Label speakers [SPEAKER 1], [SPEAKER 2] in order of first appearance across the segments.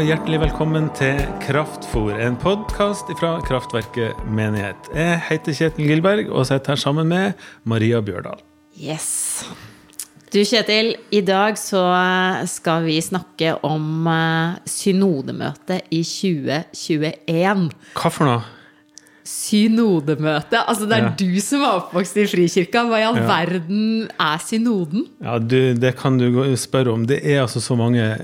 [SPEAKER 1] Og hjertelig velkommen til Kraftfor, en podkast fra Kraftverket menighet. Jeg heter Kjetil Gilberg og sitter her sammen med Maria Bjørdal.
[SPEAKER 2] Yes. Du Kjetil, i dag så skal vi snakke om eh, synodemøtet i 2021.
[SPEAKER 1] Hva for noe?
[SPEAKER 2] Synodemøte. Altså, det er
[SPEAKER 1] Ja.
[SPEAKER 2] du som er oppvokst i Frikirka. Hva i all
[SPEAKER 1] Ja.
[SPEAKER 2] verden er synoden?
[SPEAKER 1] Ja, du, Det kan du spørre om. Det er altså så mange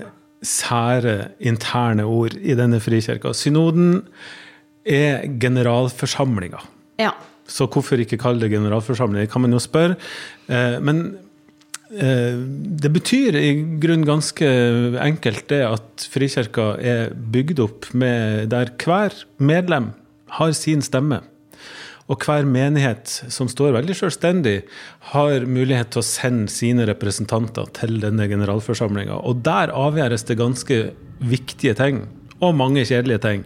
[SPEAKER 1] sære interne ord i denne frikirka. Synoden er generalforsamlinga.
[SPEAKER 2] Ja.
[SPEAKER 1] Så hvorfor ikke kalle det generalforsamling? Det kan man jo spørre. Eh, Men eh, det betyr i grunn ganske enkelt det at Frikirka er bygd opp med der hver medlem har sin stemme. Og hver menighet som står veldig selvstendig, har mulighet til å sende sine representanter til denne generalforsamlinga. Og der avgjøres det ganske viktige ting. Og mange kjedelige ting.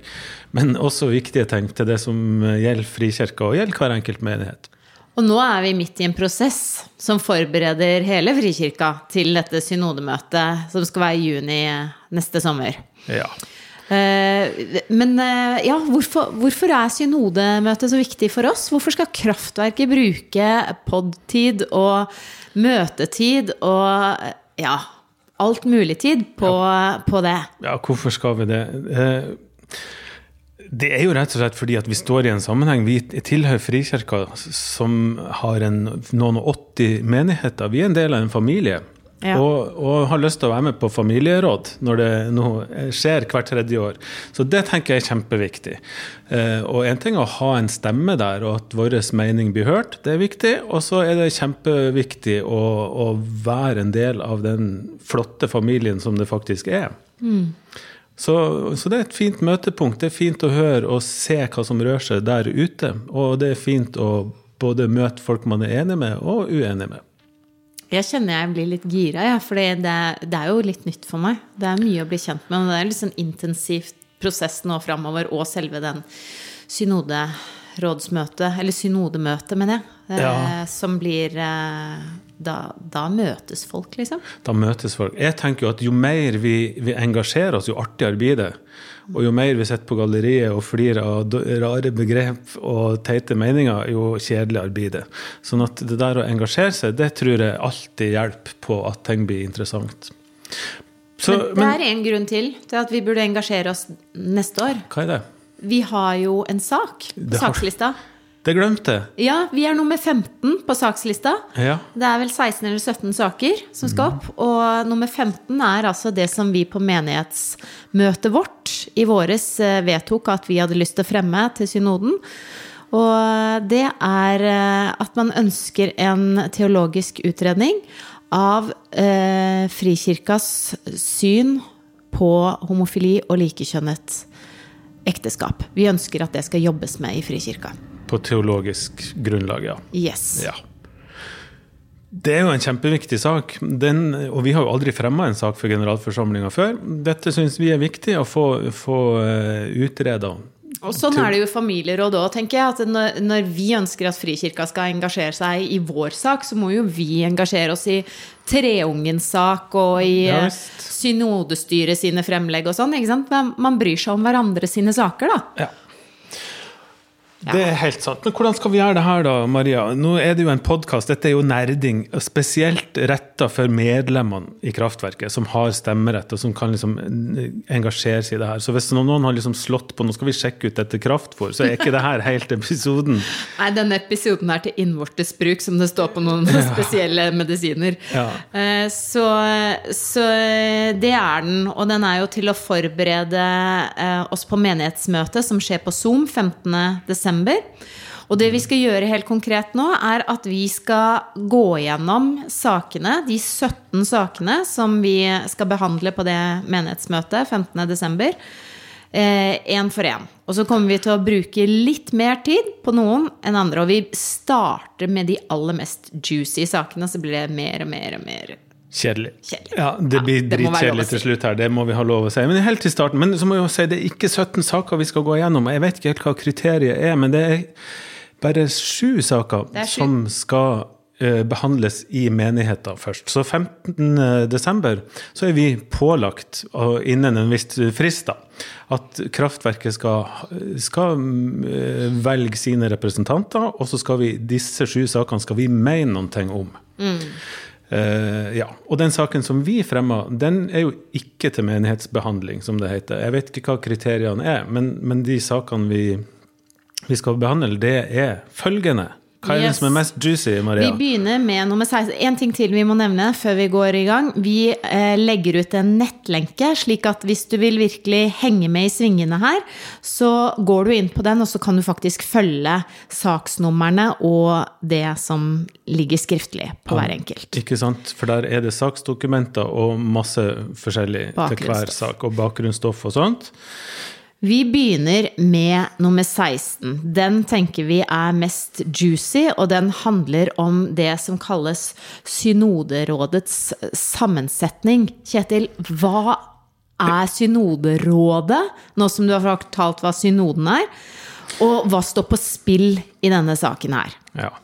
[SPEAKER 1] Men også viktige ting til det som gjelder Frikirka og gjelder hver enkelt menighet.
[SPEAKER 2] Og nå er vi midt i en prosess som forbereder hele Frikirka til dette synodemøtet som skal være i juni neste sommer.
[SPEAKER 1] Ja.
[SPEAKER 2] Eh, Men eh, ja, hvorfor, hvorfor er synodemøtet så viktig for oss? Hvorfor skal Kraftverket bruke podtid og møtetid og eh, ja, alt mulig tid på, på det?
[SPEAKER 1] Ja, hvorfor skal vi det? Det er jo rett og slett fordi at vi står i en sammenheng. Vi tilhører Frikirka, som har en, noen og 80 menigheter. Vi er en del av en familie.
[SPEAKER 2] Ja.
[SPEAKER 1] Og, og har lyst til å være med på familieråd når det nå skjer hvert tredje år. Så det tenker jeg er kjempeviktig. Eh, og en ting er å ha en stemme der, og at vår mening blir hørt. Det er viktig. Og så er det kjempeviktig å, å være en del av den flotte familien som det faktisk er. Så, så det er et fint møtepunkt. Det er fint å høre og se hva som rører seg der ute. Og det er fint å både møte folk man er enig med, og uenig med.
[SPEAKER 2] Jeg kjenner jeg blir litt gira, ja, for det, det er jo litt nytt for meg. Det er mye å bli kjent med, og det er litt sånn intensivt prosess nå framover, og selve den synoderådsmøtet, eller synodemøtet, mener jeg, eh,
[SPEAKER 1] Ja.
[SPEAKER 2] som blir eh, da, da møtes folk, liksom.
[SPEAKER 1] Da møtes folk. Jeg tenker jo at jo mer vi, vi engasjerer oss, jo artigere blir det. Og jo mer vi sitter på galleriet og flirer av rare begrep og teite meninger, jo kjedeligere blir det. Sånn at det der å engasjere seg, det tror jeg alltid hjelper på at ting blir interessant. Så,
[SPEAKER 2] Men det er en grunn til til at vi burde engasjere oss neste år.
[SPEAKER 1] hva er det?
[SPEAKER 2] Vi har jo en sak på sakslista.
[SPEAKER 1] Det glemte jeg.
[SPEAKER 2] Ja, vi er nummer 15 på sakslista.
[SPEAKER 1] Ja.
[SPEAKER 2] Det er vel 16 eller 17 saker som skal opp. Og nummer 15 er altså det som vi på menighetsmøtet vårt i våres eh, vedtok at vi hadde lyst til å fremme til synoden. Og det er eh, at man ønsker en teologisk utredning av eh, Frikirkas syn på homofili og likekjønnet ekteskap. Vi ønsker at det skal jobbes med i Frikirka.
[SPEAKER 1] På teologisk grunnlag, ja.
[SPEAKER 2] Yes.
[SPEAKER 1] ja. Det er jo en kjempeviktig sak, Den, og vi har jo aldri fremma en sak for generalforsamlinga før. Dette syns vi er viktig å få, få utreda.
[SPEAKER 2] Og sånn er det jo i familieråd òg, tenker jeg. At når, når vi ønsker at Frikirka skal engasjere seg i vår sak, så må jo vi engasjere oss i Treungens sak og i
[SPEAKER 1] Ja,
[SPEAKER 2] eh. Synodestyret sine fremlegg og sånn. ikke sant? Men man bryr seg om hverandre sine saker, da.
[SPEAKER 1] Ja. Det er helt sant. Men hvordan skal vi gjøre det her, da, Maria? Nå er det jo en podkast, dette er jo nerding, spesielt retta for medlemmene i Kraftverket, som har stemmerett, og som kan liksom engasjere seg i det her. Så hvis noen har liksom slått på nå skal vi sjekke ut dette kraftfôr, så er ikke det her helt episoden.
[SPEAKER 2] Nei, denne episoden er til innvortes bruk, som det står på noen spesielle medisiner.
[SPEAKER 1] Ja.
[SPEAKER 2] Eh, Så, så det er den. Og den er jo til å forberede eh, oss på menighetsmøtet som skjer på Zoom 15.12. Og det vi skal gjøre helt konkret nå, er at vi skal gå gjennom sakene, de 17 sakene som vi skal behandle på det menighetsmøtet 15.12. Én for én. Og så kommer vi til å bruke litt mer tid på noen enn andre. Og vi starter med de aller mest juicy sakene, så blir det mer og mer og mer
[SPEAKER 1] Kjedelig.
[SPEAKER 2] Kjedelig.
[SPEAKER 1] Ja, det
[SPEAKER 2] Ja,
[SPEAKER 1] blir dritkjedelig
[SPEAKER 2] si.
[SPEAKER 1] til slutt her, det må vi ha lov å si. Men helt til starten, men så må jeg jo si det er ikke 17 saker vi skal gå gjennom. Jeg vet ikke helt hva kriteriet er, men det er bare sju saker
[SPEAKER 2] er
[SPEAKER 1] som skal uh, behandles i menigheter først. Så 15.12. så er vi pålagt og innen en viss frist da, at kraftverket skal, skal uh, velge sine representanter, og så skal vi disse sju sakene skal vi mene noe om. Mm. Uh, ja. Og den saken som vi fremma, den er jo ikke til menighetsbehandling, som det heter. Jeg vet ikke hva kriteriene er, men, men de sakene vi, vi skal behandle, det er følgende. Hva er yes. det som er mest juicy, Maria?
[SPEAKER 2] Vi begynner med nummer 16. En ting til vi må nevne før vi går i gang. Vi eh, legger ut en nettlenke, slik at hvis du vil virkelig henge med i svingene her, så går du inn på den, og så kan du faktisk følge saksnumrene og det som ligger skriftlig på ja, hver enkelt.
[SPEAKER 1] Ikke sant. For der er det saksdokumenter og masse forskjellig til hver sak, og bakgrunnsstoff og sånt.
[SPEAKER 2] Vi begynner med nummer 16. Den tenker vi er mest juicy, og den handler om det som kalles Synoderådets sammensetning. Kjetil, hva er Synoderådet, nå som du har fortalt hva synoden er? Og hva står på spill i denne saken her?
[SPEAKER 1] Ja.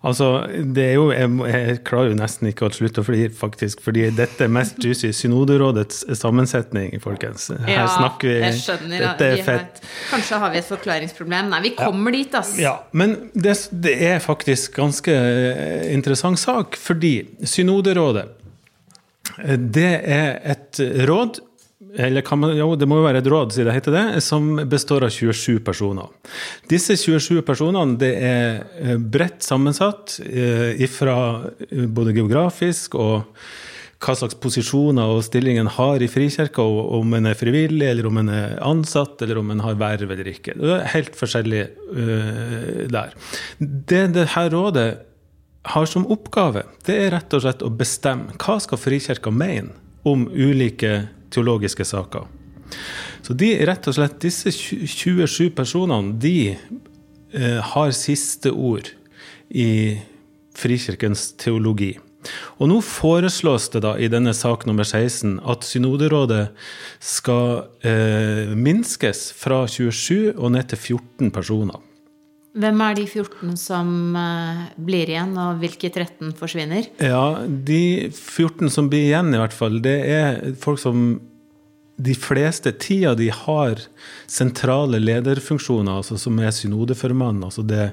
[SPEAKER 1] Altså, det er jo, jeg, jeg, klarer jo nesten ikke å slutte å flire, faktisk. Fordi dette er mest juicy. Synoderådets sammensetning, folkens. Her
[SPEAKER 2] ja,
[SPEAKER 1] snakker vi.
[SPEAKER 2] Jeg skjønner, dette er fett. Har, kanskje har vi et forklaringsproblem. Nei, vi kommer
[SPEAKER 1] ja.
[SPEAKER 2] dit, altså.
[SPEAKER 1] Ja, men det, det, er faktisk ganske eh, interessant sak. Fordi Synoderådet, eh, det er et råd eller kan man, jo, det må jo være et råd, siden det heter det, som består av 27 personer. Disse 27 personene det er eh, bredt sammensatt ifra eh, både geografisk og hva slags posisjoner og stillingen har i Frikirka, om en er frivillig, eller om en er ansatt, eller om en har verv eller ikke. Det er helt forskjellig der. Det dette rådet har som oppgave, det er rett og slett å bestemme hva skal Frikirka mene om ulike teologiske saker. Så de, rett og slett, disse 27 personene de eh, har siste ord i Frikirkens teologi. Og nå foreslås det da i denne sak nummer 16 at synoderådet skal eh, minskes fra 27 og ned til 14 personer.
[SPEAKER 2] Hvem er de 14 som uh, blir igjen, og hvilke 13 forsvinner?
[SPEAKER 1] Ja, De 14 som blir igjen, i hvert fall, det er folk som de fleste tida de har sentrale lederfunksjoner, altså som er synodeformann, altså det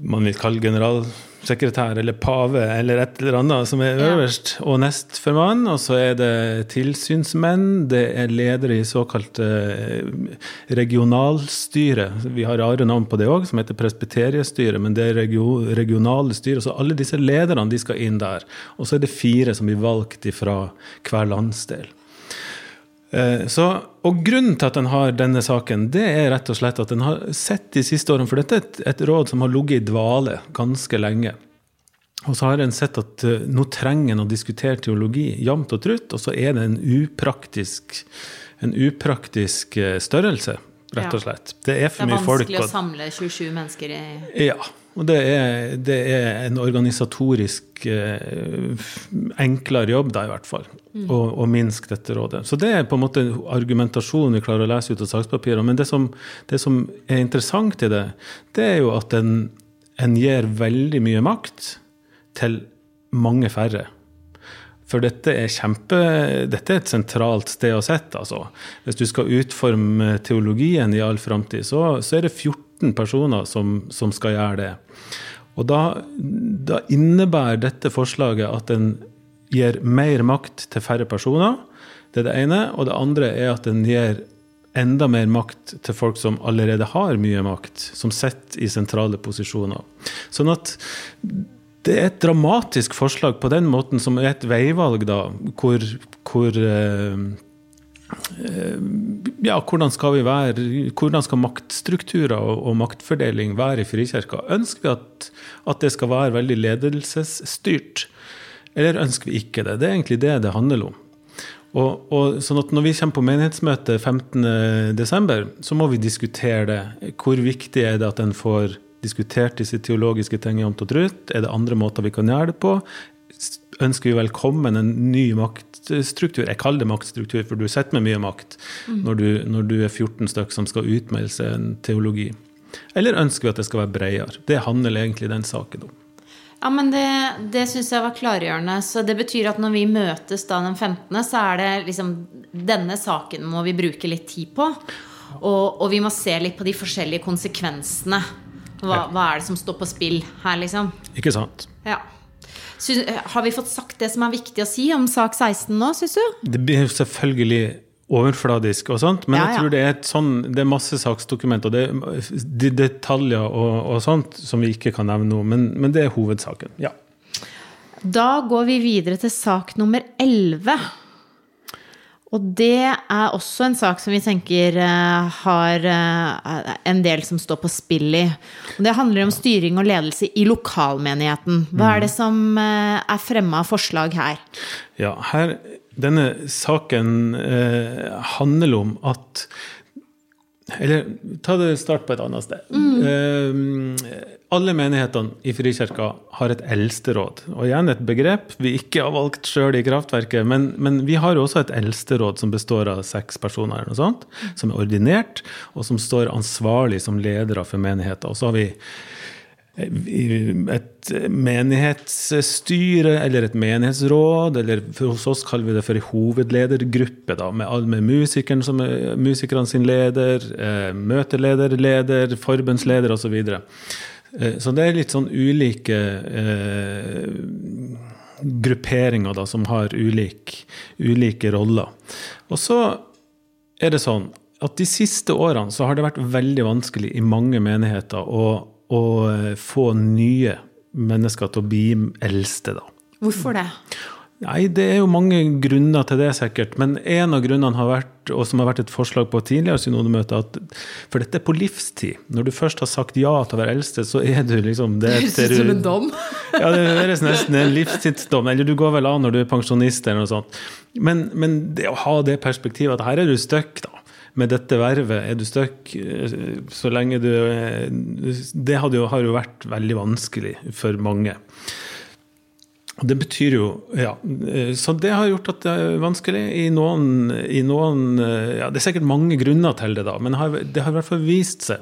[SPEAKER 1] man vil kalle generalsekretær eller pave eller et eller annet som er øverst, ja. og nestformann. Og så er det tilsynsmenn, det er ledere i såkalt eh, regionalstyre. Vi har rare navn på det òg, som heter presbyteriestyret, men det er regionale styre. Så alle disse lederne de skal inn der. Og så er det fire som blir valgt fra hver landsdel. Eh, så, og Grunnen til at en har denne saken, det er rett og slett at en har sett de siste årene For dette er et, et råd som har ligget i dvale ganske lenge. Og så har en sett at uh, nå trenger en å diskutere teologi jevnt og trutt, og så er det en upraktisk, en upraktisk uh, størrelse, rett og slett. Det er for mye folk.
[SPEAKER 2] Det er vanskelig å samle 27 mennesker i
[SPEAKER 1] Ja. Og det er, det er en organisatorisk eh, enklere jobb, da, i hvert fall, mm. å, å, minske dette rådet. Så det er på en måte argumentasjonen vi klarer å lese ut av sakspapirene. Men det som, det som, er interessant i det, det er jo at en, en gir veldig mye makt til mange færre. For dette er, kjempe, dette er et sentralt sted å sitte. Altså. Hvis du skal utforme teologien i all framtid, så, så, er det 14 personer som, som skal gjøre det. Og da, da, innebærer dette forslaget at en gir mer makt til færre personer. Det er det ene. Og det andre er at den gir enda mer makt til folk som allerede har mye makt, som sitter i sentrale posisjoner. Sånn at det er et dramatisk forslag på den måten, som er et veivalg, da, hvor, hvor eh, eh, ja, hvordan skal vi være, hvordan skal maktstrukturer og, og maktfordeling være i Frikirka? Ønsker vi at, at, det skal være veldig ledelsesstyrt, eller ønsker vi ikke det? Det er egentlig det det handler om. Og, og sånn at Når vi kommer på menighetsmøtet 15.12., så må vi diskutere det. Hvor viktig er det at en får diskutert disse teologiske tingene jevnt og trutt? Er det andre måter vi kan gjøre det på? Ønsker vi velkommen en ny maktstruktur? Jeg kaller det maktstruktur, for du sitter med mye makt mm. når, du, når, du, er 14 stykker som skal utmelde seg en teologi. Eller ønsker vi at det skal være bredere? Det handler egentlig den saken om.
[SPEAKER 2] Ja, men Det, det syns jeg var klargjørende. Så det betyr at når vi møtes da den 15., så er det liksom Denne saken må vi bruke litt tid på. Og, og vi må se litt på de forskjellige konsekvensene. Hva, hva er det som står på spill her, liksom?
[SPEAKER 1] Ikke sant?
[SPEAKER 2] Ja. Synes, har vi fått sagt det som er viktig å si om sak 16 nå, syns du?
[SPEAKER 1] Det blir selvfølgelig overfladisk og sånt, men
[SPEAKER 2] Ja,
[SPEAKER 1] jeg tror det er et sånn, det er masse saksdokument og det de detaljer og, og sånt som vi ikke kan nevne nå, men, men det er hovedsaken. Ja.
[SPEAKER 2] Da går vi videre til sak nummer 11. Og det er også en sak som vi tenker eh, har eh, en del som står på spill i. Og det handler om styring og ledelse i lokalmenigheten. Hva er det som eh, er fremma av forslag her?
[SPEAKER 1] Ja, her, denne saken eh, handler om at Eller ta det start på et annet sted. Eh, alle menighetene i Frikirka har et eldsteråd. Og igjen et begrep vi ikke har valgt sjøl i Kraftverket, men, men vi har også et eldsteråd som består av seks personer, eller noe sånt, som er ordinert, og som står ansvarlig som ledere for menigheter. Og så har vi et menighetsstyre eller et menighetsråd, eller hos oss kaller vi det for en hovedledergruppe, da, med, med musikeren som er musikerne sin leder, eh, møteleder, leder, forbundsleder osv. Så, eh, så det er litt sånn ulike eh, grupperinger da, som har ulik, ulike roller. Og så er det sånn at de siste årene så har det vært veldig vanskelig i mange menigheter å, å eh, få nye mennesker til å bli eldste, da.
[SPEAKER 2] Hvorfor det?
[SPEAKER 1] Nei, det er jo mange grunner til det, sikkert. Men en av grunnene har vært, og som har vært et forslag på tidligere synodemøte, at for dette er på livstid. Når du først har sagt ja til å være eldste, så er du liksom det
[SPEAKER 2] Høres ut som en dom.
[SPEAKER 1] ja, det høres nesten en livstidsdom. Eller du går vel av når du er pensjonist eller noe sånt. Men, men det å ha det perspektivet at her er du stuck, da. Med dette vervet er du stuck eh, så lenge du Det jo, har jo vært veldig vanskelig for mange. Det betyr jo Ja. eh, Så det har gjort at det er vanskelig. I noen, i noen eh, ja, Det er sikkert mange grunner til det, da, men det har i hvert fall vist seg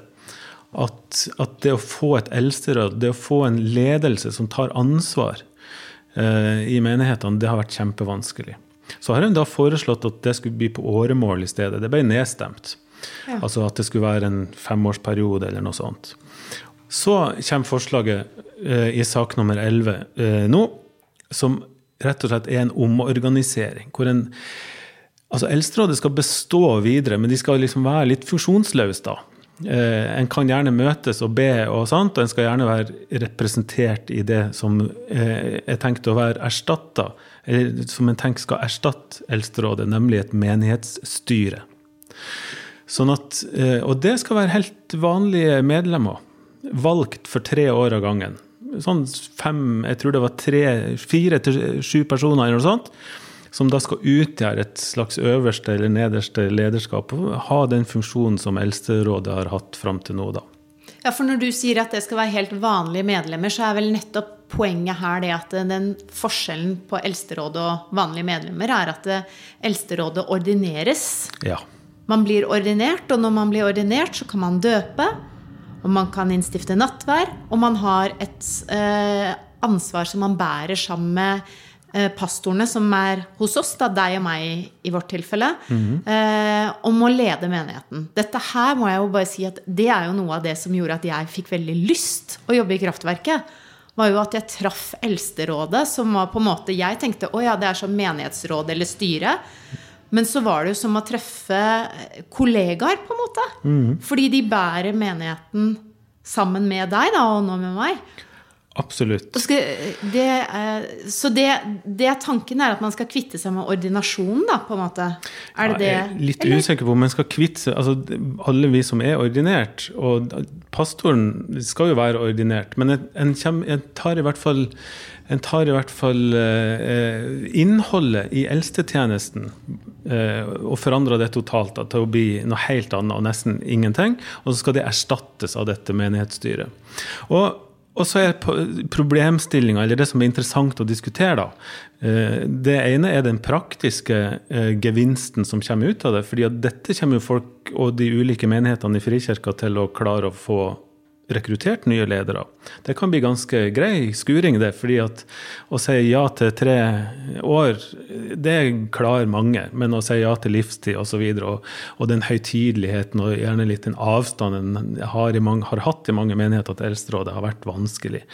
[SPEAKER 1] at, at det å få et eldsteråd, det å få en ledelse som tar ansvar eh, i menighetene, det har vært kjempevanskelig. Så har hun da foreslått at det skulle bli på åremål i stedet. Det ble nedstemt.
[SPEAKER 2] Ja.
[SPEAKER 1] Altså at det skulle være en femårsperiode eller noe sånt. Så kommer forslaget eh, i sak nummer 11 eh, nå, som rett og slett er en omorganisering. Hvor en Altså, Eldsterådet skal bestå videre, men de skal liksom være litt funksjonsløse, da. Eh, en kan gjerne møtes og be, og sånt, og en skal gjerne være representert i det som eh, er tenkt å være erstatta, som en tenker skal erstatte Eldsterådet, nemlig et menighetsstyre. Sånn at, eh, og det skal være helt vanlige medlemmer, valgt for tre år av gangen. Sånn fem, jeg tror det var tre, fire til sju personer eller noe sånt, som da skal utgjøre et slags øverste eller nederste lederskap og ha den funksjonen som Eldsterådet har hatt fram til nå, da.
[SPEAKER 2] Ja, for når du sier at det skal være helt vanlige medlemmer, så er vel nettopp poenget her det at den forskjellen på Eldsterådet og vanlige medlemmer er at Eldsterådet ordineres.
[SPEAKER 1] Ja.
[SPEAKER 2] Man blir ordinert, og når man blir ordinert, så kan man døpe. Og man kan innstifte nattvær. Og man har et eh, ansvar som man bærer sammen med eh, pastorene som er hos oss, da deg og meg i vårt tilfelle, eh, om å lede menigheten. Dette her må jeg jo bare si at det er jo noe av det som gjorde at jeg fikk veldig lyst å jobbe i Kraftverket. Var jo at jeg traff Eldsterådet, som var på en måte Jeg tenkte å ja, det er som menighetsråd eller styre. Men så var det jo som å treffe kollegaer, på en måte. Fordi de bærer menigheten sammen med deg, da, og nå med meg.
[SPEAKER 1] Absolutt.
[SPEAKER 2] Skal, det, så det, det tanken er at man skal kvitte seg med ordinasjonen, da, på en måte? Er det det?
[SPEAKER 1] Jeg er litt
[SPEAKER 2] Eller?
[SPEAKER 1] usikker på om man skal kvitte seg altså, Alle vi som er ordinert, og pastoren skal jo være ordinert, men en, en, en tar i hvert fall en tar i hvert fall eh, innholdet i eldstetjenesten eh, og forandrer det totalt da, til å bli noe helt annet og nesten ingenting. Og så skal det erstattes av dette menighetsstyret. Og og så er problemstillinga, eller det som er interessant å diskutere, da. eh, Det ene er den praktiske eh, gevinsten som kommer ut av det. fordi at dette kommer jo folk og de ulike menighetene i Frikirka til å klare å få rekruttert nye ledere. Det kan bli ganske grei skuring, det. fordi at å si ja til tre år, det klarer mange. Men å si ja til livstid osv. Og, og, og den høytideligheten og gjerne litt den avstanden har, har hatt i mange menigheter til Eldsterådet, har vært vanskelig.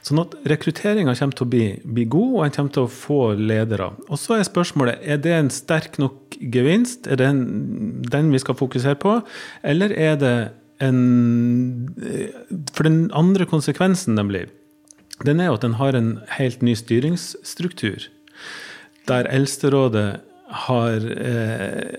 [SPEAKER 1] Sånn at rekrutteringa kommer til å bli, bli, god, og en kommer til å få ledere. Og så er spørsmålet er det en sterk nok gevinst, er det en, den vi skal fokusere på, eller er det en For den andre konsekvensen, nemlig, den er jo at den har en helt ny styringsstruktur. Der Eldsterådet har eh,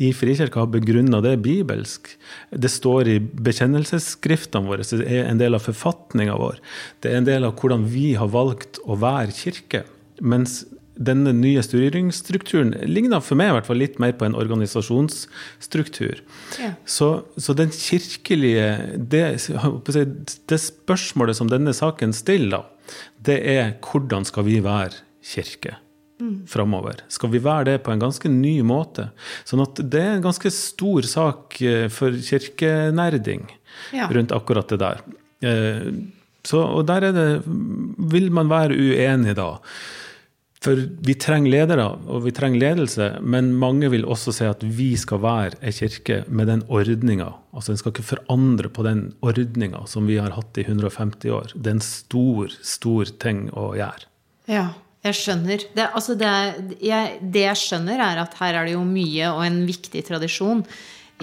[SPEAKER 1] i Frikirka har begrunna det bibelsk. Det står i bekjennelsesskriftene våre, det er en del av forfatninga vår. Det er en del av hvordan vi har valgt å være kirke. Mens denne nye styringsstrukturen ligner for meg i hvert fall litt mer på en organisasjonsstruktur. Ja. Så, så, den kirkelige det, det, spørsmålet som denne saken stiller, det er hvordan skal vi være kirke? mm. framover. Skal vi være det på en ganske ny måte? Sånn at det er en ganske stor sak eh, for kirkenerding ja. rundt akkurat det der. Eh, så, og der er det Vil man være uenig da? For vi trenger ledere, og vi trenger ledelse, men mange vil også si at vi skal være ei kirke med den ordninga. Altså en skal ikke forandre på den ordninga som vi har hatt i 150 år. Det er en stor, stor ting å gjøre.
[SPEAKER 2] Ja. Jeg skjønner. Det, altså det, jeg, det, jeg, skjønner, er at her er det jo mye og en viktig tradisjon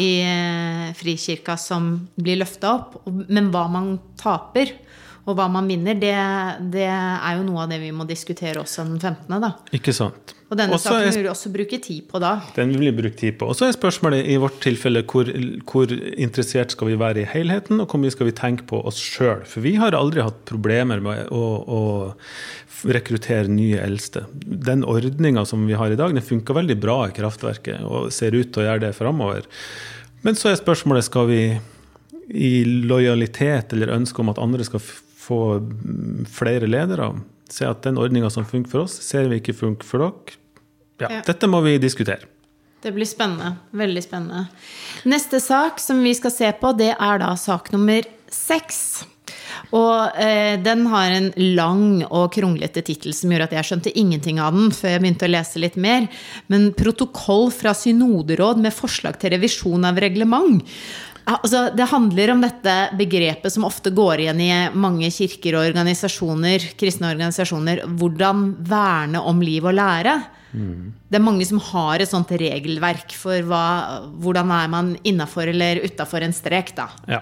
[SPEAKER 2] i eh, Frikirka som blir løfta opp. Men hva man taper, og hva man vinner, det, det, er jo noe av det vi må diskutere også den 15. da.
[SPEAKER 1] Ikke sant.
[SPEAKER 2] Og denne også saken vil vi også bruke tid på da.
[SPEAKER 1] Den vil vi bruke tid på. Og så er spørsmålet i vårt tilfelle hvor, hvor, interessert skal vi være i helheten, og hvor mye skal vi tenke på oss sjøl. For vi har aldri hatt problemer med å, å rekruttere nye eldste. Den ordninga som vi har i dag, den funker veldig bra i kraftverket og ser ut til å gjøre det framover. Men så er spørsmålet skal vi i lojalitet eller ønske om at andre skal få flere ledere. Se at den ordninga som funker for oss, ser vi ikke funker for dere. Ja, ja. Dette må vi diskutere.
[SPEAKER 2] Det blir spennende. Veldig spennende. Neste sak som vi skal se på, det er da sak nummer seks. Og eh, den har en lang og kronglete tittel som gjorde at jeg skjønte ingenting av den før jeg begynte å lese litt mer. Men 'Protokoll fra synoderåd med forslag til revisjon av reglement'. Altså, det handler om dette begrepet som ofte går igjen i mange kirker og organisasjoner, kristne organisasjoner. Hvordan verne om liv og lære. Mm. Det er mange som har et sånt regelverk for hva, hvordan er man innafor eller utafor en strek. da.
[SPEAKER 1] Ja.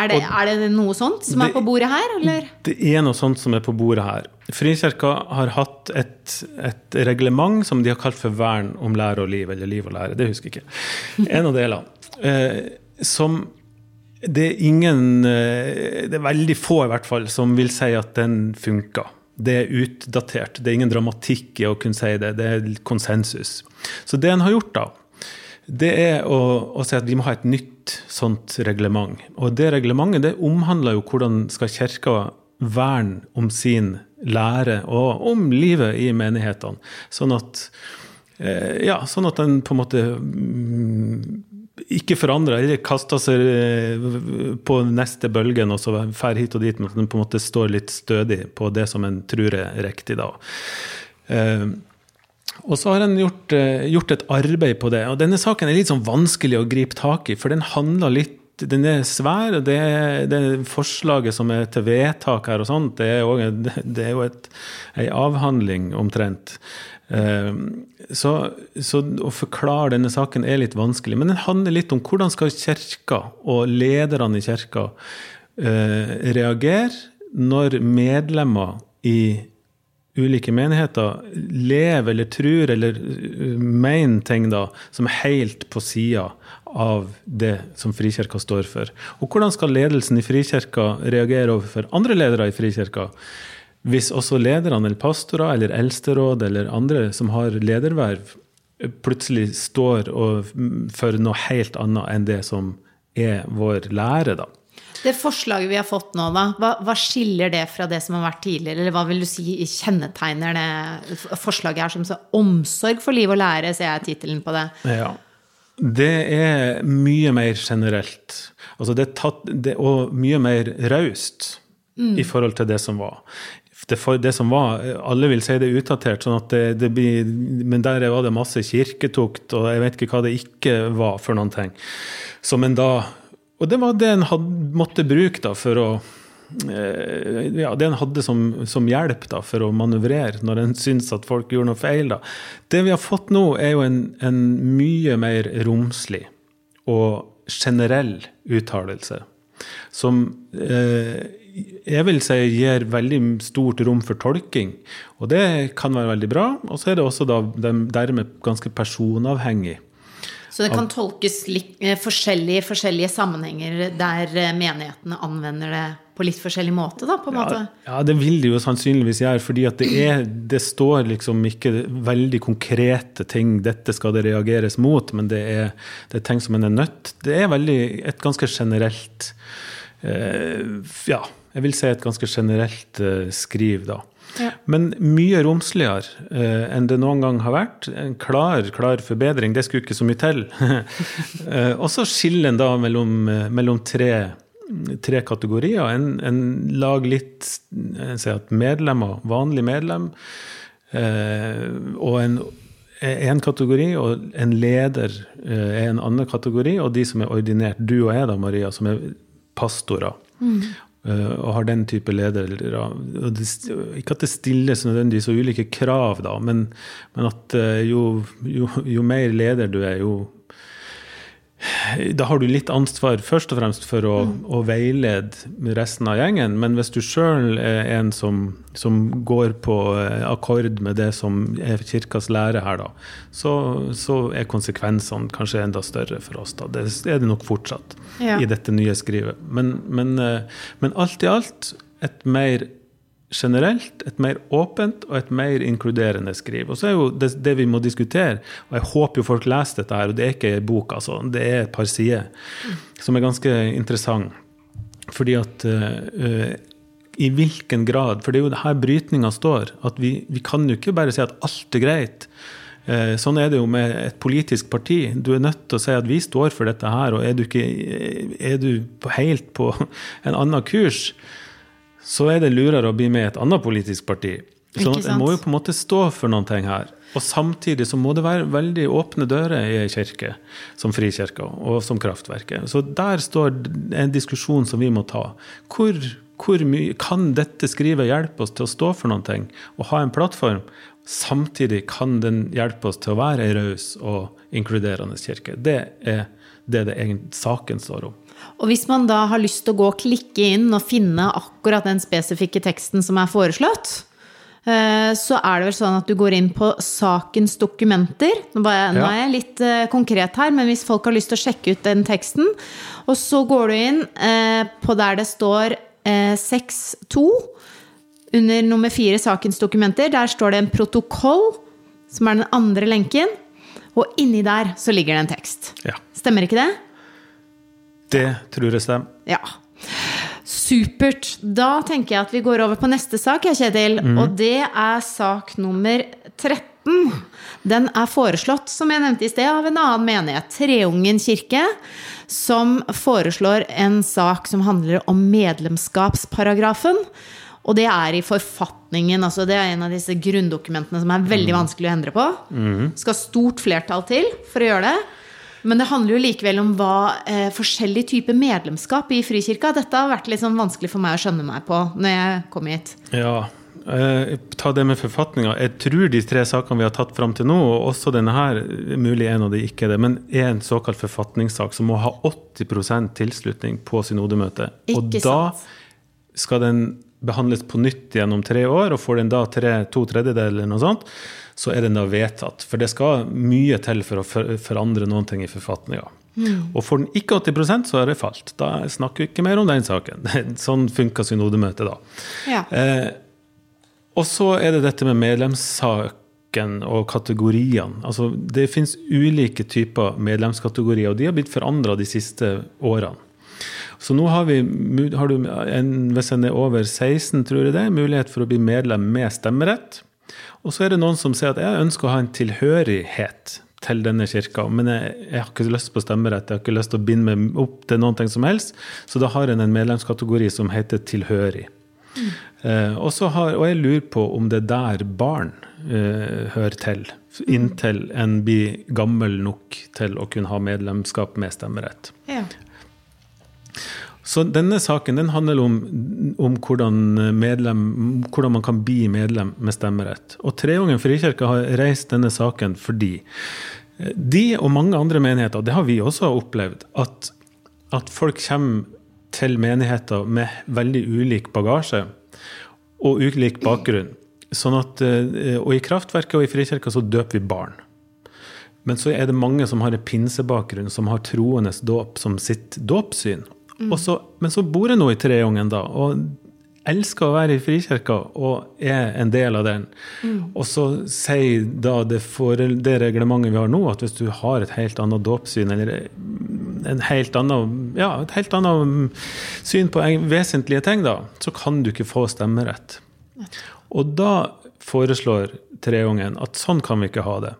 [SPEAKER 2] Er det, er det, noe sånt som det, er på bordet her, eller?
[SPEAKER 1] Det er noe sånt som er på bordet her. Frikirka har hatt et, et, reglement som de har kalt for vern om lære og liv, eller liv og lære, det husker jeg ikke. En av delene. Eh, som det er ingen eh, Det er veldig få, i hvert fall, som vil si at den funker. Det er utdatert. Det er ingen dramatikk i å kunne si det. Det er konsensus. Så det en har gjort, da, det er å, å si at vi må ha et nytt sånt reglement. Og det reglementet det omhandler jo hvordan skal Kirka verne om sin lære og om livet i menighetene. Sånn at, eh, ja, sånn at den på en måte mm, ikke forandra eller kasta seg eh, på neste bølgen og så drar hit og dit, men at en på en måte står litt stødig på det som en tror er riktig da. Eh, og så har en gjort, eh, gjort, et arbeid på det. Og denne saken er litt sånn vanskelig å gripe tak i, for den handler litt den er svær. og det, det forslaget som er til vedtak her og sånt, det er, jo et, ei avhandling omtrent. Ehm, så, så, å forklare denne saken er litt vanskelig. Men den handler litt om hvordan skal kirka og lederne i kirka eh, reagere når medlemmer i ulike menigheter lever eller tror eller eh, mener ting da, som er helt på sida av det som Frikirka står for. Og hvordan skal ledelsen i Frikirka reagere overfor andre ledere i Frikirka? hvis også lederne eller pastorer eller eldsteråd eller andre som har lederverv, plutselig står for noe helt annet enn det som er vår lære, da.
[SPEAKER 2] Det forslaget vi har fått nå, da, hva, hva, skiller det fra det som har vært tidligere? Eller hva vil du si kjennetegner det forslaget her som så omsorg for liv og lære, ser jeg tittelen på det.
[SPEAKER 1] Ja. Det er mye mer generelt. Altså det er tatt, det, og mye mer raust mm. i forhold til det som var. Det, for, det, som var, Alle vil si det er utdatert, sånn at det, det blir, men der var det masse kirketukt, og jeg vet ikke hva det ikke var for noen ting. Som en da, og det var det en måtte bruke da for å Eh, ja, det en hadde som, som, hjelp da, for å manøvrere når en syns at folk gjorde noe feil. Da. Det vi har fått nå, er jo en, en mye mer romslig og generell uttalelse. Som eh, jeg vil si gir veldig stort rom for tolking. Og det kan være veldig bra. Og så er det også da, dermed ganske personavhengig.
[SPEAKER 2] Så det kan tolkes eh, forskjellige, forskjellige sammenhenger der eh, menighetene anvender det på litt forskjellig måte, da, på en måte?
[SPEAKER 1] Ja, det vil de jo sannsynligvis gjøre, fordi at det, er, det står liksom ikke veldig konkrete ting 'dette skal det reageres mot', men det er, det er ting som en er nødt Det er veldig et ganske generelt eh, Ja, jeg vil si et ganske generelt eh, skriv, da. Ja. Men mye romsligere eh, enn det noen gang har vært. En klar, klar forbedring. Det skulle ikke så mye til. eh, og så skiller en da mellom, eh, mellom tre tre kategorier. En, en lag litt at medlemmer, vanlig medlem, eh, og en en kategori, og en leder eh, er en annen kategori, og de som er ordinert, du og jeg da, Maria, som er pastorer. Mm. Uh, og har den type ledere. Ikke at det stilles nødvendigvis så ulike krav, da, men, men at uh, jo, jo, jo, mer leder du er, jo da har du litt ansvar først og fremst for å, mm. å veilede resten av gjengen. Men hvis du sjøl er en som, som, går på eh, akkord med det som er kirkas lære her, da, så, så, er konsekvensene kanskje enda større for oss. da. Det er det nok fortsatt ja. i dette nye skrivet. Men, men, eh, men alt i alt et mer generelt et mer åpent og et mer inkluderende skriv. Og så er jo det, det, vi må diskutere, og jeg håper jo folk leser dette her, og det er ikke en bok, altså, det er et par sider, som er ganske interessant. Fordi at uh, i hvilken grad For det er jo her brytninga står. at vi, vi, kan jo ikke bare si at alt er greit. Uh, sånn er det jo med et politisk parti. Du er nødt til å si at vi står for dette her, og er du, ikke, er du helt på en annen kurs, så er det lurere å bli med i et annet politisk parti. Så en må jo på en måte stå for noen ting her. Og samtidig så må det være veldig åpne dører i ei kirke, som Frikirka og som Kraftverket. Så der står en diskusjon som vi må ta. Hvor, hvor mye kan dette skrivet hjelpe oss til å stå for noen ting og ha en plattform? Samtidig kan den hjelpe oss til å være ei raus og inkluderende kirke. Det er det det saken står om.
[SPEAKER 2] Og hvis man da har lyst til å gå og klikke inn og finne akkurat den spesifikke teksten som er foreslått, eh, så er det vel sånn at du går inn på sakens dokumenter. Nå er jeg litt eh, konkret her, men hvis folk har lyst til å sjekke ut den teksten, og så går du inn eh, på der det står 6.2, under nummer fire sakens dokumenter, der står det en protokoll, som er den andre lenken, og inni der så ligger det en tekst.
[SPEAKER 1] Ja.
[SPEAKER 2] Stemmer ikke det?
[SPEAKER 1] Det tror jeg stemmer.
[SPEAKER 2] Ja. Supert. Da tenker jeg at vi går over på neste sak, Kjetil. Mm. Og det er sak nummer 13. Den er foreslått, som jeg nevnte i sted, av en annen menighet, Treungen kirke, som foreslår en sak som handler om medlemskapsparagrafen. Og det er i forfatningen. altså Det er en av disse grunndokumentene som er veldig mm. vanskelig å endre på. Mm. Skal stort flertall til for å gjøre det. Men det handler jo likevel om hva eh, forskjellige typer medlemskap i Frikirka. Dette har vært litt sånn vanskelig for meg å skjønne meg på når jeg kom hit.
[SPEAKER 1] Ja, eh, ta det med forfatninga. Jeg tror de tre sakene vi har tatt fram til nå, og også denne her, mulig en av de ikke er det, men er en såkalt forfatningssak som må ha 80% tilslutning på synodemøtet. Og da skal den behandles på nytt gjennom tre år, og får den da tre, to tredjedeler eller noe sånt, så er den da vedtatt. For det skal mye til for å forandre noen ting i forfatninga. Mm. Og får den ikke 80% så er det falt. Da snakker vi ikke mer om den saken. sånn funka synodemøtet da. Ja. Eh, og så er det dette med medlemssaken og kategoriene. Altså, det fins ulike typer medlemskategorier, og de har blitt forandra de siste årene. Så nå har, vi, har du, en, hvis en er over 16, tror jeg det, mulighet for å bli medlem med stemmerett. Og så er det noen som sier at jeg ønsker å ha en tilhørighet til denne kirka, men jeg, jeg, har ikke lyst på stemmerett. Jeg har ikke lyst til å binde meg opp til noen ting som helst. Så da har en en medlemskategori som heter tilhørig. Mm. Eh, har, og, jeg lurer på om det er der barn eh, hører til. Inntil en blir gammel nok til å kunne ha medlemskap med stemmerett. Ja. Så denne saken den handler om, om hvordan, medlem, hvordan, man kan bli medlem med stemmerett. Og Treungen frikirke har reist denne saken fordi de og mange andre menigheter, det har vi også opplevd, at, at folk kommer til menigheter med veldig ulik bagasje og ulik bakgrunn. Sånn at, eh, og i Kraftverket og i Frikirka så døper vi barn. Men så er det mange som har en pinsebakgrunn, som har troendes dåp som sitt dåpssyn. Mm. Så, men så bor jeg nå i Treungen, da, og elsker å være i Frikirka og er en del av den. Mm. Og så sier da det, for, det reglementet vi har nå, at hvis du har et helt annet dåpssyn, eller en helt annen, ja, et helt annet syn på vesentlige ting, da, så kan du ikke få stemmerett. Og da foreslår Treungen at sånn kan vi ikke ha det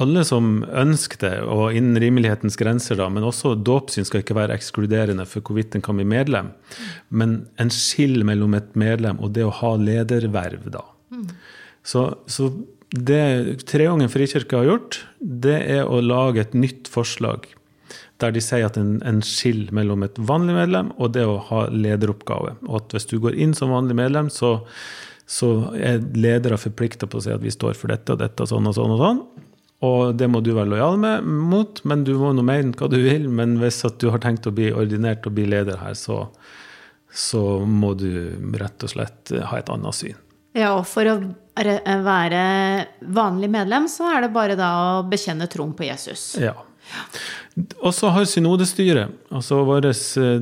[SPEAKER 1] alle som ønsker det, og innen rimelighetens grenser, da, men også dåpssyn skal ikke være ekskluderende for hvorvidt en kan bli medlem. Men en skill mellom et medlem og det å ha lederverv, da. Mm. Så, så, det Treungen frikirke har gjort, det er å lage et nytt forslag. Der de sier at en, en skill mellom et vanlig medlem og det å ha lederoppgave. Og at hvis du går inn som vanlig medlem, så, så er ledere forplikta på å si at vi står for dette og dette, og sånn og sånn og sånn. Og det må du være lojal med, mot, men du må nå mene hva du vil. Men hvis at du har tenkt å bli ordinert og bli leder her, så, så må du rett og slett ha et annet syn.
[SPEAKER 2] Ja, og for å være vanlig medlem, så er det bare da å bekjenne troen på Jesus.
[SPEAKER 1] Ja. Og så har synodestyret, altså vårt eh,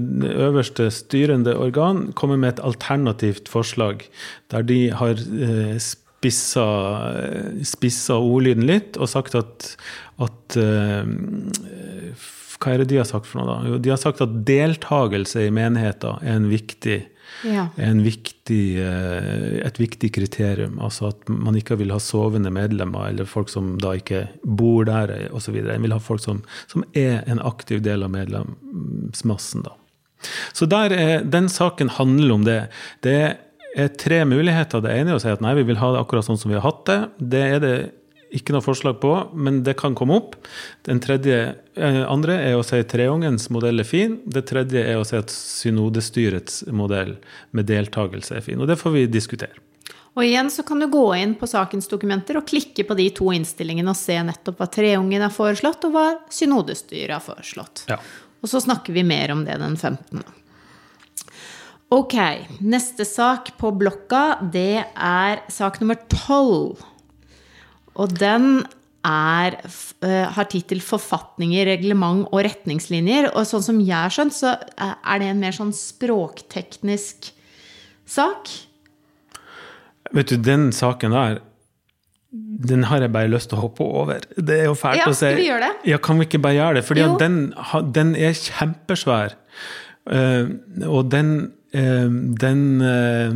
[SPEAKER 1] øverste styrende organ, kommet med et alternativt forslag der de har eh, spissa, spissa ordlyden litt og sagt at, at uh, Hva er det de har sagt for noe, da? Jo, de har sagt at deltakelse i menigheter er en viktig, ja. en viktig, uh, et viktig kriterium. Altså at man ikke vil ha sovende medlemmer eller folk som da ikke bor der osv. En vil ha folk som, som, er en aktiv del av medlemsmassen. da. Så er, den saken handler om det. Det er er tre muligheter. Det ene er å si at nei, vi vil ha det akkurat sånn som vi har hatt det. Det er det ikke noe forslag på, men det kan komme opp. Den tredje, eh, andre er å si at treungens modell er fin. Det tredje er å si at synodestyrets modell med deltakelse er fin. Og det får vi diskutere.
[SPEAKER 2] Og igjen så kan du gå inn på sakens dokumenter og klikke på de to innstillingene og se nettopp hva treungen har foreslått, og hva synodestyret har foreslått. Ja. Og så snakker vi mer om det den 15. Ok, neste sak på blokka, det er sak nummer tolv. Og den er, uh, har tittel 'Forfatninger, reglement og retningslinjer'. Og sånn som jeg har skjønt, så er det en mer sånn språkteknisk sak.
[SPEAKER 1] Vet du, den saken der den har jeg bare lyst til å hoppe over. Det er jo fælt
[SPEAKER 2] ja,
[SPEAKER 1] å si.
[SPEAKER 2] Skal vi gjøre det?
[SPEAKER 1] Ja, kan vi ikke bare gjøre det? For den, den, er kjempesvær. Uh, og den den, eh,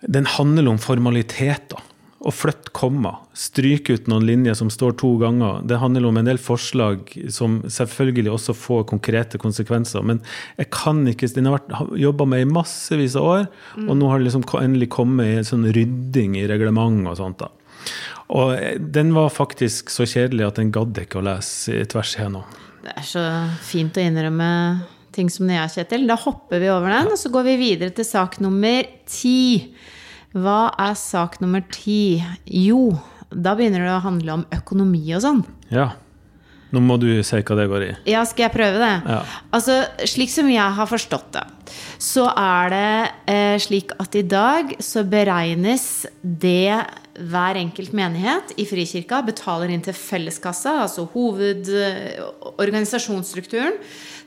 [SPEAKER 1] den handler om formaliteter. Å flytte komma, stryke ut noen linjer som står to ganger. Det handler om en del forslag som selvfølgelig også får konkrete konsekvenser. Men jeg kan ikke, den har vært jobba med i massevis av år, mm. og nå har det liksom endelig kommet en sånn rydding i reglement og sånt. da. Og eh, den var faktisk så kjedelig at den gadd ikke å lese tvers igjennom.
[SPEAKER 2] Det er så fint å innrømme ting som er, Kjetil. Da hopper vi over den, og så går vi videre til sak nummer ti. Hva er sak nummer ti? Jo, da begynner det å handle om økonomi og sånn.
[SPEAKER 1] Ja. Nå må du si hva det går i.
[SPEAKER 2] Ja, skal jeg prøve det? Ja. Altså, Slik som jeg har forstått det, så er det eh, slik at i dag så beregnes det hver enkelt menighet i Frikirka betaler inn til felleskassa, altså hovedorganisasjonsstrukturen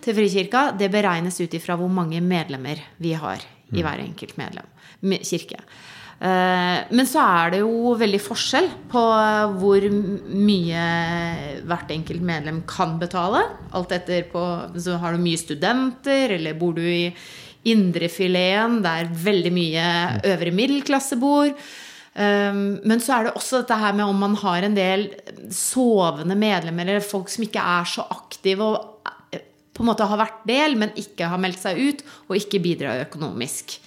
[SPEAKER 2] til Frikirka, det beregnes ut ifra hvor mange medlemmer vi har i mm. hver enkelt medlem, kirke. Eh, men så er det jo veldig forskjell på hvor mye hvert enkelt medlem kan betale. Alt etter på Så har du mye studenter, eller bor du i indrefileten der veldig mye øvre middelklasse bor. Um, men så er det også dette her med om man har en del sovende medlemmer, eller folk som ikke er så aktive og eh, på en måte har vært del, men ikke har meldt seg ut, og ikke bidrar økonomisk.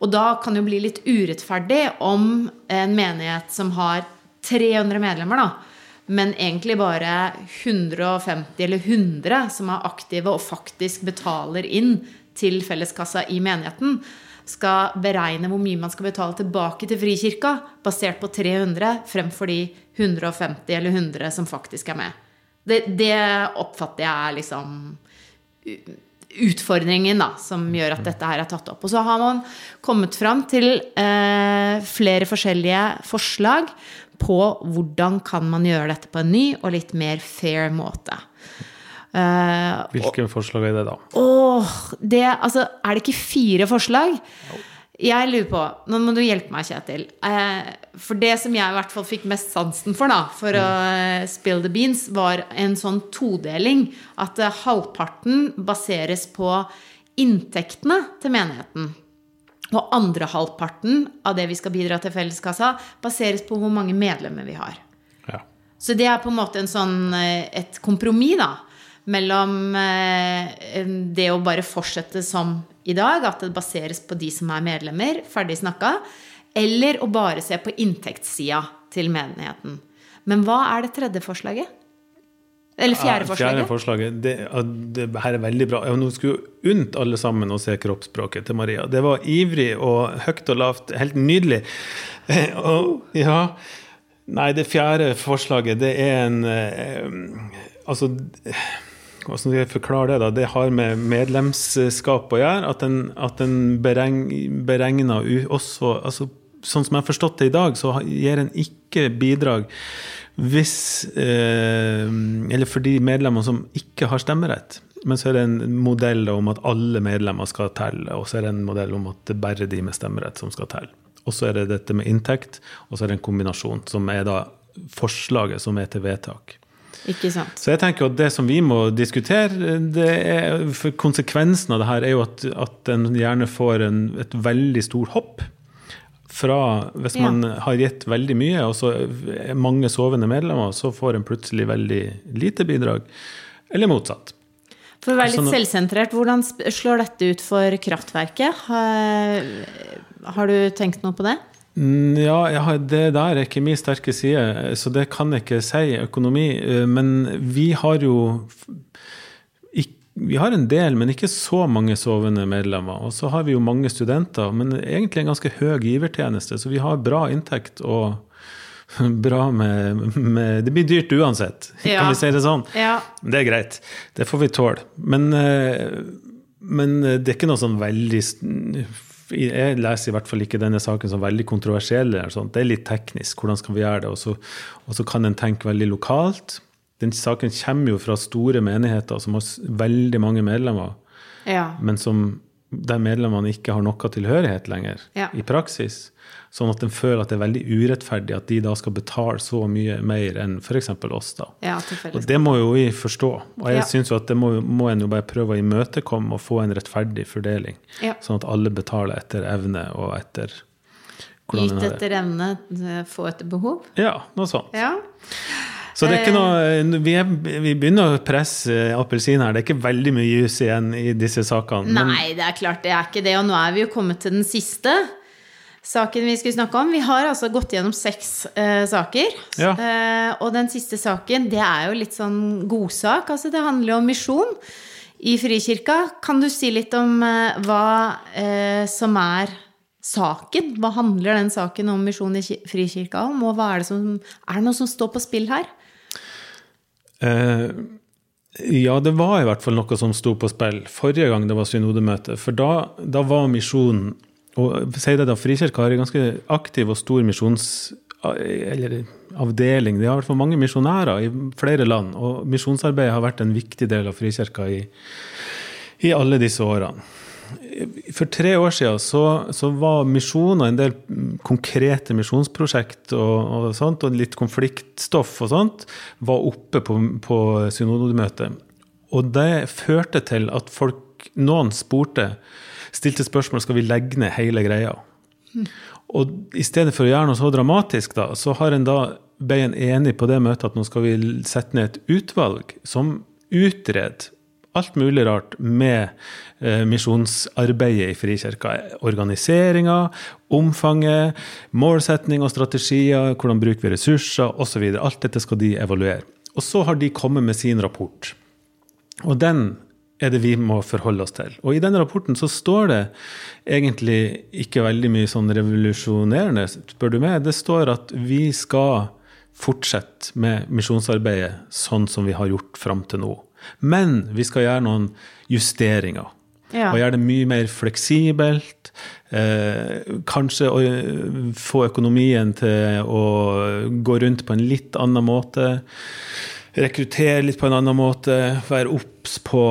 [SPEAKER 2] Og da kan det jo bli litt urettferdig om en menighet som har 300 medlemmer, da, men egentlig bare 150 eller 100 som er aktive og faktisk betaler inn til felleskassa i menigheten, skal beregne hvor mye man skal betale tilbake til Frikirka, basert på 300 fremfor de 150 eller 100 som faktisk er med. Det, det oppfatter jeg er liksom utfordringen da, som gjør at dette her er tatt opp. Og så har man kommet fram til eh, flere forskjellige forslag på hvordan kan man gjøre dette på en ny og litt mer fair måte.
[SPEAKER 1] Eh, Hvilke og, forslag er det, da?
[SPEAKER 2] Åh, det, altså, er det ikke fire forslag? Jeg lurer på Nå må du hjelpe meg, Kjetil. Uh, for det som jeg i hvert fall fikk mest sansen for, da, for mm. å spill the beans, var en sånn todeling. At halvparten baseres på inntektene til menigheten. Og andre halvparten av det vi skal bidra til felleskassa, baseres på hvor mange medlemmer vi har. Ja. Så det er på en måte en sånn, et kompromiss, da mellom eh, det å bare fortsette som i dag, at det baseres på de som er medlemmer, ferdig snakka, eller å bare se på inntektssida til menigheten. Men hva er det tredje forslaget? Eller fjerde forslaget?
[SPEAKER 1] Fjerde forslaget. Det, det, her er veldig bra. Nå skulle unnt alle sammen å se kroppsspråket til Maria. Det var ivrig og høyt og lavt. Helt nydelig. Og, ja Nei, det fjerde forslaget, det er en eh, Altså hvordan skal jeg forklare det? da? Det har med medlemskap å gjøre. At en, at en bereng, beregner også altså, Sånn som jeg har forstått det i dag, så gir en ikke bidrag hvis eh, Eller for de medlemmer som ikke har stemmerett. Men så er det en modell om at alle medlemmer skal telle, og så er det en modell om at det er bare de med stemmerett som skal telle. Og så er det dette med inntekt, og så er det en kombinasjon, som er da forslaget som er til vedtak.
[SPEAKER 2] Ikke sant.
[SPEAKER 1] Så jeg tenker at det som vi må diskutere, det er, for konsekvensen av det her er jo at, at en gjerne får en, et veldig stort hopp. Fra hvis ja. man har gitt veldig mye, og så er mange sovende medlemmer, så får en plutselig veldig lite bidrag. Eller motsatt.
[SPEAKER 2] For å være litt sånn, selvsentrert, hvordan slår dette ut for kraftverket? Har, har du tenkt noe på det?
[SPEAKER 1] Mm, ja, det der er ikke min sterke side, så det kan jeg ikke si, økonomi. Eh, men vi har jo Vi har en del, men ikke så mange sovende medlemmer. Og så har vi jo mange studenter, men egentlig en ganske høy givertjeneste, så vi har bra inntekt og bra med, med Det blir dyrt uansett, ja. kan vi si det sånn? Ja. Det er greit. Det får vi tåle. Men, eh, men det er ikke noe sånn veldig jeg leser i hvert fall ikke denne saken som veldig kontroversiell. Det er litt teknisk. Hvordan skal vi gjøre det? Og så, og så kan en tenke veldig lokalt. Den saken kommer jo fra store menigheter som har veldig mange medlemmer, ja. men som, der medlemmene ikke har noe tilhørighet lenger ja. i praksis. Sånn at en føler at det er veldig urettferdig at de da skal betale så mye mer enn f.eks. oss. da. Ja, og Det må jo vi forstå. Og jeg ja. syns at det må, må en jo bare prøve å imøtekomme og få en rettferdig fordeling. Sånn at alle betaler etter evne og etter
[SPEAKER 2] Gitt etter evne, eh, få etter behov?
[SPEAKER 1] Ja, noe sånt. Ja. Så det er ikke noe, eh. vi, er, vi begynner å presse appelsin her. Det er ikke veldig mye jus igjen i disse sakene.
[SPEAKER 2] Nei, det er klart det er ikke det. Og nå er vi jo kommet til den siste saken vi skulle snakke om. Vi har altså gått gjennom seks eh, saker. Ja. Eh, og den siste saken, det er jo litt sånn godsak. Altså det handler jo om misjon i Frikirka. Kan du si litt om eh, hva eh, som er saken? Hva handler den saken om misjon i Frikirka om? Og hva er det som Er det noe som står på spill her?
[SPEAKER 1] Eh, ja, det var i hvert fall noe som sto på spill forrige gang det var synodemøte. For da, da var misjonen og si det da, Frikirka har en ganske aktiv og stor misjons... Eller avdeling. De har i hvert fall mange misjonærer i flere land. Og misjonsarbeidet har vært en viktig del av Frikirka i, i alle disse årene. For tre år siden så, så var misjon en del konkrete misjonsprosjekt og, og, sånt, og litt konfliktstoff og sånt var oppe på, på synodemøtet. Og det førte til at folk, noen spurte stilte spørsmål skal vi legge ned hele greia. Og i stedet for å gjøre noe så dramatisk, da, så har en da ble en enig på det møtet at nå skal vi sette ned et utvalg som utreder alt mulig rart med eh, misjonsarbeidet i Frikirka. Organiseringa, omfanget, målsetning og strategier, hvordan bruker vi ressurser osv. Alt dette skal de evaluere. Og så har de kommet med sin rapport. Og den er det vi må forholde oss til. Og i den rapporten så står det egentlig ikke veldig mye sånn revolusjonerende, spør du meg. Det står at vi skal fortsette med misjonsarbeidet sånn som vi har gjort fram til nå. Men vi skal gjøre noen justeringer.
[SPEAKER 2] Ja.
[SPEAKER 1] Og gjøre det mye mer fleksibelt. Eh, kanskje å få økonomien til å gå rundt på en litt annen måte rekruttere litt på en annen måte, være obs på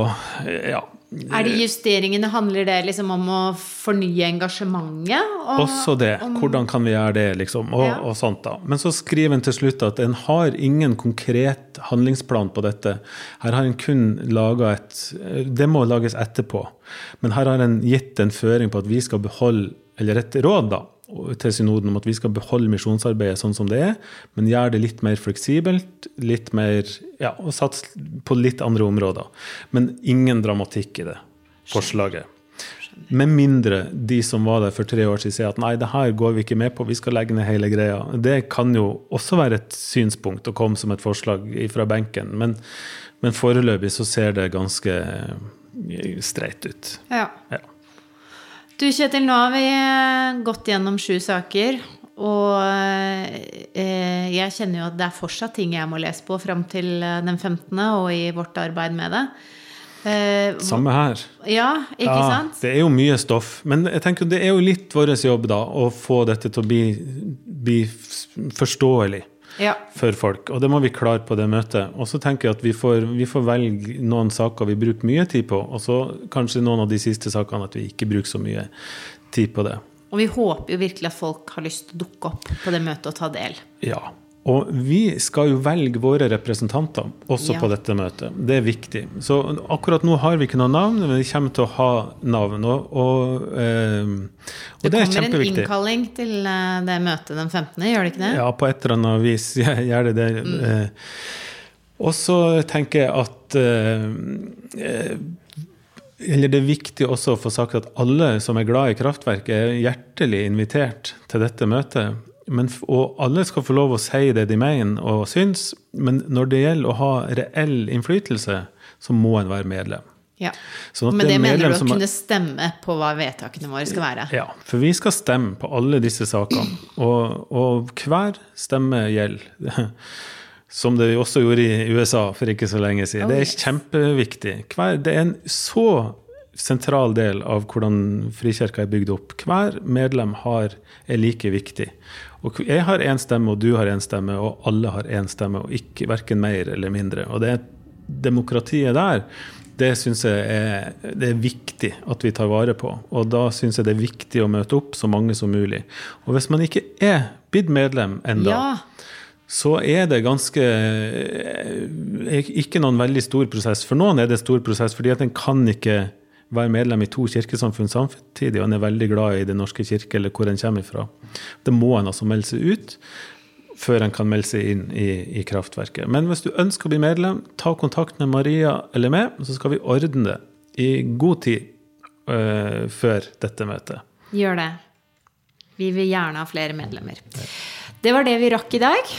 [SPEAKER 1] ja.
[SPEAKER 2] Er det justeringene, handler det liksom om å fornye engasjementet?
[SPEAKER 1] Og, Også det.
[SPEAKER 2] Om,
[SPEAKER 1] Hvordan kan vi gjøre det, liksom? Og,
[SPEAKER 2] Ja.
[SPEAKER 1] og sånt da. Men så skriver en til slutt at en har ingen konkret handlingsplan på dette. Her har en kun laga et Det må lages etterpå. Men her har en gitt en føring på at vi skal beholde, eller et råd, da, til synoden om at vi skal beholde misjonsarbeidet sånn som det er, men gjøre det litt mer fleksibelt, litt mer Ja, og satse på litt andre områder. Men ingen dramatikk i det forslaget. Med mindre de som var der for tre år siden, sier at nei, det her går vi ikke med på, vi skal legge ned hele greia. Det kan jo også være et synspunkt å komme som et forslag fra benken, men, men foreløpig så ser det ganske eh, streit ut.
[SPEAKER 2] Ja.
[SPEAKER 1] Ja.
[SPEAKER 2] Du Kjetil, nå har vi eh, gått gjennom sju saker. Og eh, jeg kjenner jo at det er fortsatt ting jeg må lese på fram til eh, den 15., og i vårt arbeid med det. Eh,
[SPEAKER 1] Samme her.
[SPEAKER 2] ja, ikke
[SPEAKER 1] Ja,
[SPEAKER 2] sant?
[SPEAKER 1] Det er jo mye stoff. Men jeg tenker det er jo litt vår jobb da, å få dette til å bli, bli forståelig
[SPEAKER 2] Ja.
[SPEAKER 1] for folk. Og det må vi klare på det møtet. Og så tenker jeg at vi får, vi får velge noen saker vi bruker mye tid på, og så kanskje noen av de siste sakene at vi ikke bruker så mye tid på det.
[SPEAKER 2] Og vi håper jo virkelig at folk har lyst til å dukke opp på det møtet og ta del.
[SPEAKER 1] Ja. Og vi skal jo velge våre representanter også
[SPEAKER 2] Ja.
[SPEAKER 1] på dette møtet. Det er viktig. Så akkurat nå har vi ikke noe navn, men vi kommer til å ha navn. Og, og, eh, og
[SPEAKER 2] Det
[SPEAKER 1] det, er
[SPEAKER 2] kommer en innkalling til eh, det møtet den 15., gjør det ikke det?
[SPEAKER 1] Ja, på et eller annet vis gjør det det.
[SPEAKER 2] Mm.
[SPEAKER 1] Eh, Og så tenker jeg at eh, eh, eller det er viktig også å få sagt at alle som er glad i kraftverket, er hjertelig invitert til dette møtet. Men, og alle skal få lov å si det de mener og syns, men når det gjelder å ha reell innflytelse, så må en være medlem.
[SPEAKER 2] Ja.
[SPEAKER 1] Sånn
[SPEAKER 2] Men
[SPEAKER 1] det
[SPEAKER 2] det
[SPEAKER 1] er
[SPEAKER 2] mener du å
[SPEAKER 1] som
[SPEAKER 2] kunne stemme på hva vedtakene våre skal være?
[SPEAKER 1] Ja, for vi skal stemme på alle disse sakene. Og, og hver stemme gjelder. Som det også gjorde i USA for ikke så lenge siden.
[SPEAKER 2] Oh,
[SPEAKER 1] Det er kjempeviktig. Hver, det er en så sentral del av hvordan Frikirka er bygd opp. Hver medlem har, er like viktig. Og jeg har én stemme, og du har én stemme, og alle har én stemme, og ikke verken mer eller mindre. Og det demokratiet der, det syns jeg er, det er viktig at vi tar vare på. Og da syns jeg det er viktig å møte opp så mange som mulig. Og hvis man ikke er blitt medlem enda,
[SPEAKER 2] Ja.
[SPEAKER 1] så er det ganske eh, Ikke noen veldig stor prosess. For noen er det stor prosess, fordi at en kan ikke være medlem i to kirkesamfunn samtidig, og en er veldig glad i Den norske kirke, eller hvor en kommer ifra. Det må en altså melde seg ut før en kan melde seg inn i, i kraftverket. Men hvis du ønsker å bli medlem, ta kontakt med Maria eller meg, så skal vi ordne det i god tid øh, før dette møtet.
[SPEAKER 2] Gjør det. Vi vil gjerne ha flere medlemmer. Det var det vi rakk i dag.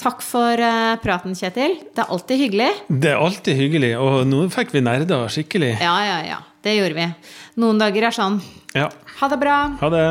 [SPEAKER 2] Takk for eh, praten, Kjetil. Det er alltid hyggelig.
[SPEAKER 1] Det er alltid hyggelig, og nå fikk vi nerda skikkelig.
[SPEAKER 2] Ja, ja, ja. Det gjorde vi. Noen dager er sånn.
[SPEAKER 1] Ja.
[SPEAKER 2] Ha det bra.
[SPEAKER 1] Ha det.